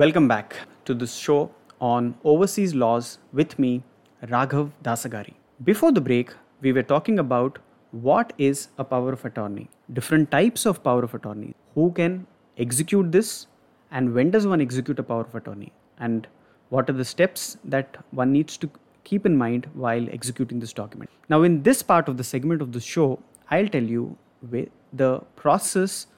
Welcome back to this show on overseas laws with me, Raghav Dasagiri. Before the break, we were talking about what is a power of attorney, different types of power of attorney, who can execute this, and when does one execute a power of attorney, and what are the steps that one needs to keep in mind while executing this document. Now, in this part of the segment of the show, I'll tell you the process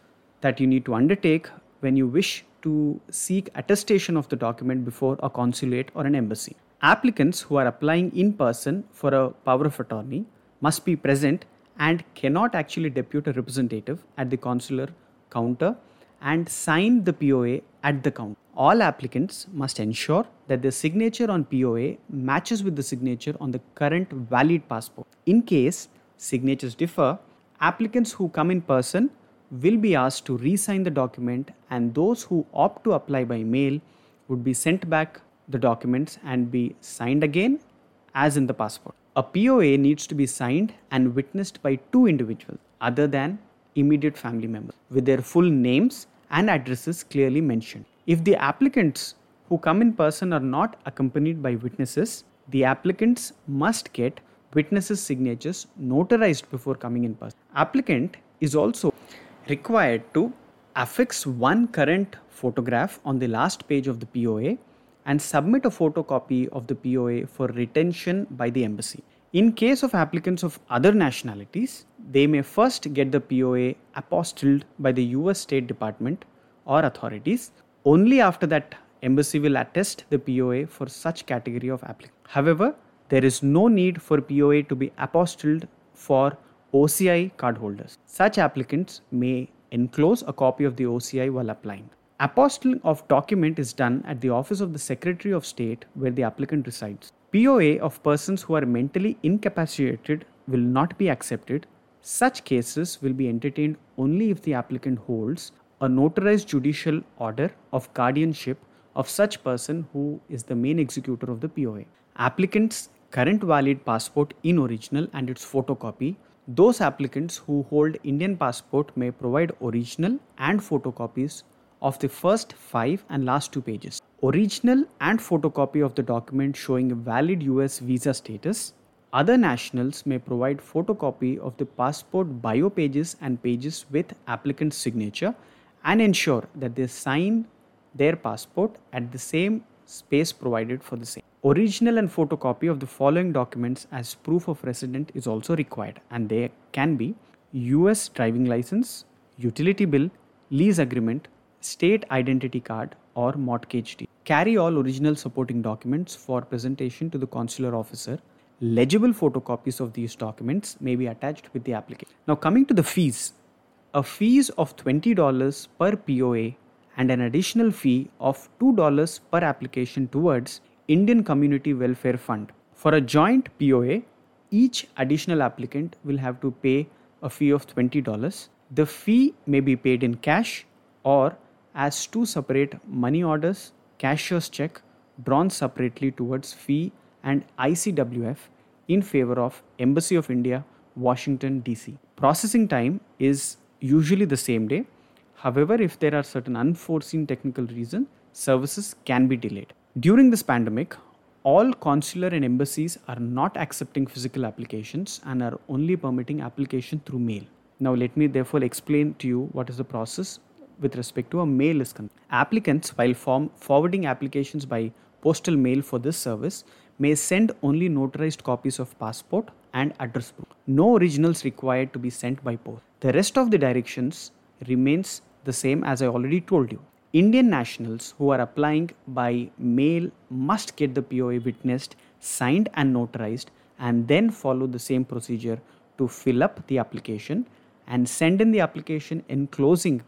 that you need to undertake when you wish to seek attestation of the document before a consulate or an embassy. Applicants who are applying in person for a power of attorney must be present and cannot actually depute a representative at the consular counter and sign the POA at the counter. All applicants must ensure that their signature on POA matches with the signature on the current valid passport. In case signatures differ, applicants who come in person will be asked to re-sign the document and those who opt to apply by mail would be sent back the documents and be signed again as in the passport. A POA needs to be signed and witnessed by two individuals other than immediate family members with their full names and addresses clearly mentioned. If the applicants who come in person are not accompanied by witnesses, the applicants must get witnesses' signatures notarized before coming in person. Applicant is also required to affix one current photograph on the last page of the POA and submit a photocopy of the POA for retention by the embassy. In case of applicants of other nationalities, they may first get the POA apostilled by the US State Department or authorities. Only after that, embassy will attest the POA for such category of applicant. However, there is no need for POA to be apostilled for OCI cardholders. Such applicants may enclose a copy of the OCI while applying. Apostilling of document is done at the office of the Secretary of State where the applicant resides. POA of persons who are mentally incapacitated will not be accepted. Such cases will be entertained only if the applicant holds a notarized judicial order of guardianship of such person who is the main executor of the POA. Applicant's current valid passport in original and its photocopy those applicants who hold Indian passport may provide original and photocopies of the first five and last two pages. Original and photocopy of the document showing a valid US visa status. Other nationals may provide photocopy of the passport bio pages and pages with applicant's signature and ensure that they sign their passport at the same space provided for the same. Original and photocopy of the following documents as proof of resident is also required and they can be US driving license, utility bill, lease agreement, state identity card or mortgage deed. Carry all original supporting documents for presentation to the consular officer. Legible photocopies of these documents may be attached with the application. Now coming to the fees. A fees of $20 per POA and an additional fee of $2 per application towards Indian Community Welfare Fund. For a joint POA, each additional applicant will have to pay a fee of $20. The fee may be paid in cash or as two separate money orders, cashier's check drawn separately towards fee and ICWF in favor of Embassy of India, Washington DC. Processing time is usually the same day. However, if there are certain unforeseen technical reasons, services can be delayed. During this pandemic, all consular and embassies are not accepting physical applications and are only permitting application through mail. Now, let me therefore explain to you what is the process with respect to a mail is concerned. Applicants, while form, forwarding applications by postal mail for this service, may send only notarized copies of passport and address book. No originals required to be sent by post. The rest of the directions remains the same as I already told you. Indian nationals who are applying by mail must get the POA witnessed, signed, and notarized, and then follow the same procedure to fill up the application and send in the application enclosing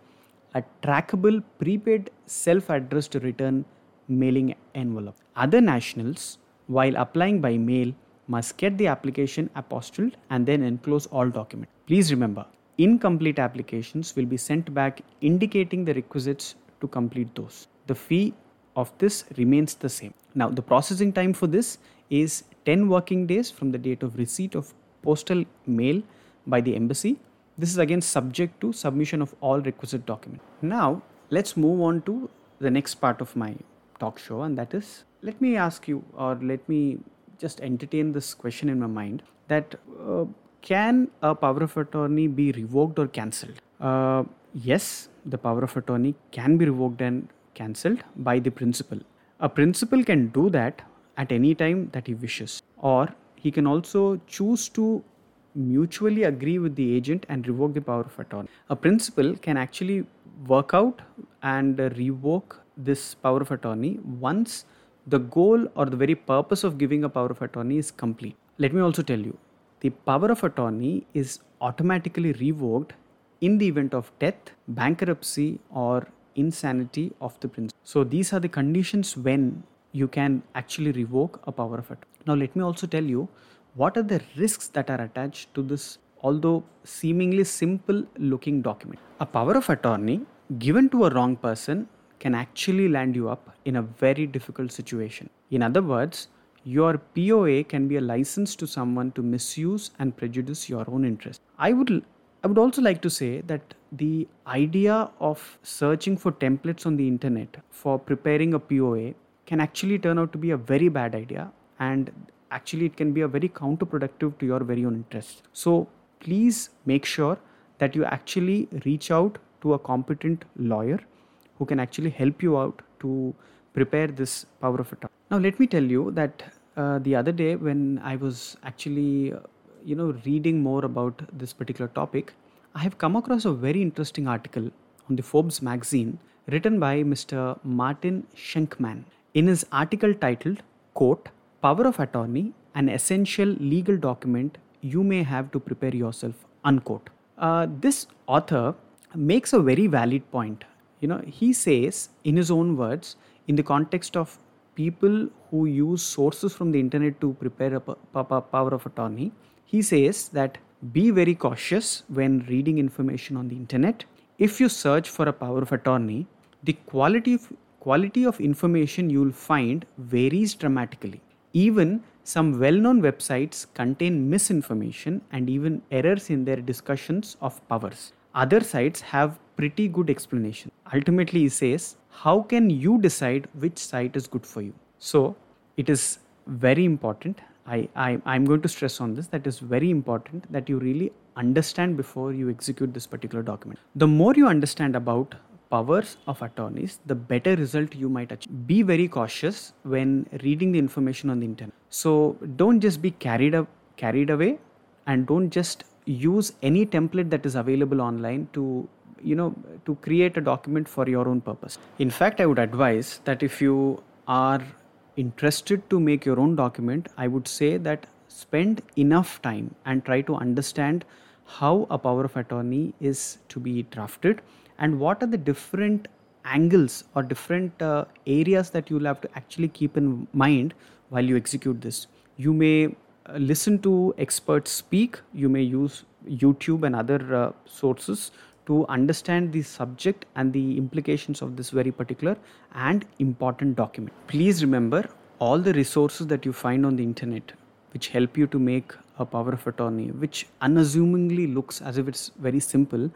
a trackable prepaid self addressed return mailing envelope. Other nationals, while applying by mail, must get the application apostilled and then enclose all documents. Please remember, incomplete applications will be sent back indicating the requisites to complete those. The fee of this remains the same. Now, the processing time for this is 10 working days from the date of receipt of postal mail by the embassy. This is again subject to submission of all requisite documents. Now, let's move on to the next part of my talk show, and that is let me ask you, or let me just entertain this question in my mind that uh, can a power of attorney be revoked or cancelled? Uh, yes, the power of attorney can be revoked and cancelled by the principal. A principal can do that at any time that he wishes, or he can also choose to mutually agree with the agent and revoke the power of attorney. A principal can actually work out and revoke this power of attorney once the goal or the very purpose of giving a power of attorney is complete. Let me also tell you the power of attorney is automatically revoked in the event of death, bankruptcy, or insanity of the principal. So, these are the conditions when you can actually revoke a power of attorney. Now, let me also tell you what are the risks that are attached to this, although seemingly simple looking document. A power of attorney given to a wrong person can actually land you up in a very difficult situation. In other words, your POA can be a license to someone to misuse and prejudice your own interest. I would I would also like to say that the idea of searching for templates on the internet for preparing a POA can actually turn out to be a very bad idea and actually it can be a very counterproductive to your very own interests. So please make sure that you actually reach out to a competent lawyer who can actually help you out to prepare this power of attorney. Now, let me tell you that uh, the other day when I was actually, you know, reading more about this particular topic, I have come across a very interesting article on the Forbes magazine written by Mr. Martin Shenkman. In his article titled, quote, Power of Attorney, an essential legal document you may have to prepare yourself, unquote. Uh, this author makes a very valid point. You know, he says in his own words, in the context of people who use sources from the internet to prepare a power of attorney, he says that be very cautious when reading information on the internet. If you search for a power of attorney, the quality of, quality of information you will find varies dramatically. Even some well known websites contain misinformation and even errors in their discussions of powers. Other sites have pretty good explanation. Ultimately, he says how can you decide which site is good for you so it is very important I, I i'm going to stress on this that is very important that you really understand before you execute this particular document. The more you understand about powers of attorneys the better result you might achieve. Be very cautious when reading the information on the internet. So don't just be carried up carried away and don't just use any template that is available online to you know to create a document for your own purpose. In fact i would advise that if you are interested to make your own document i would say that spend enough time and try to understand how a power of attorney is to be drafted and what are the different angles or different uh, areas that you'll have to actually keep in mind while you execute this. You may uh, listen to experts speak. You may use youtube and other uh, sources to understand the subject and the implications of this very particular and important document. Please remember all the resources that you find on the internet which help you to make a power of attorney, which unassumingly looks as if it's very simple,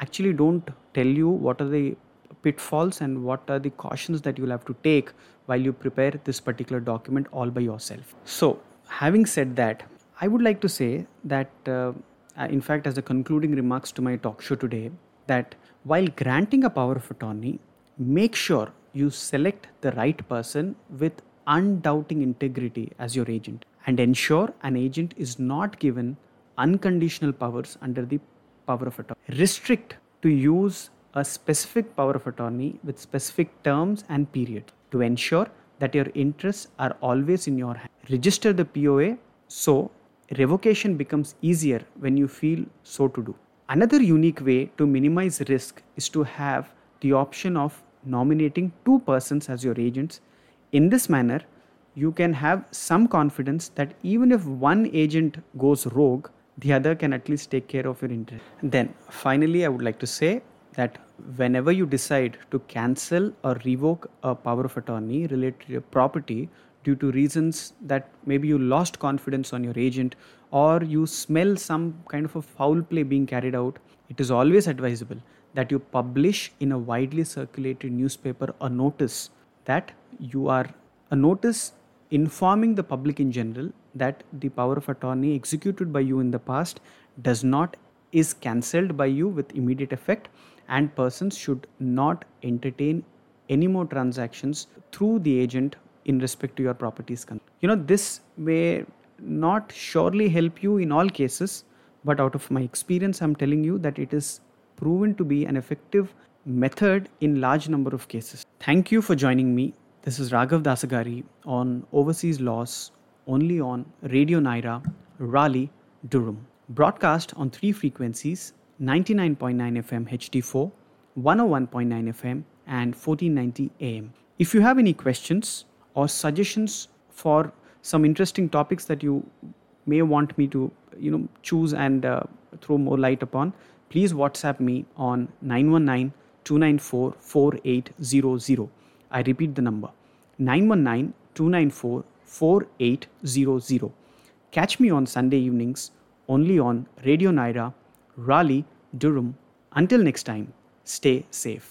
actually don't tell you what are the pitfalls and what are the cautions that you'll have to take while you prepare this particular document all by yourself. So, having said that, I would like to say that uh, Uh, in fact, as a concluding remarks to my talk show today, that while granting a power of attorney, make sure you select the right person with undoubting integrity as your agent and ensure an agent is not given unconditional powers under the power of attorney. Restrict to use a specific power of attorney with specific terms and period to ensure that your interests are always in your hand. Register the POA so revocation becomes easier when you feel so to do. Another unique way to minimize risk is to have the option of nominating two persons as your agents. In this manner, you can have some confidence that even if one agent goes rogue, the other can at least take care of your interest. Then, finally, I would like to say that whenever you decide to cancel or revoke a power of attorney related to your property due to reasons that maybe you lost confidence on your agent or you smell some kind of a foul play being carried out, it is always advisable that you publish in a widely circulated newspaper a notice that you are a notice informing the public in general that the power of attorney executed by you in the past does not is cancelled by you with immediate effect and persons should not entertain any more transactions through the agent in respect to your properties you know this may not surely help you in all cases but out of my experience i'm telling you that it is proven to be an effective method in large number of cases. Thank you for joining me. This is raghav dasagiri on overseas laws only on radio nyra raleigh durham. Broadcast on three frequencies 99.9 fm hd4 101.9 fm and 1490 am if you have any questions or suggestions for some interesting topics that you may want me to you know choose and uh, throw more light upon please whatsapp me on 919 294 4800 i repeat the number 919 294 4800 catch me on sunday evenings only on radio nyra raleigh durham. Until next time stay safe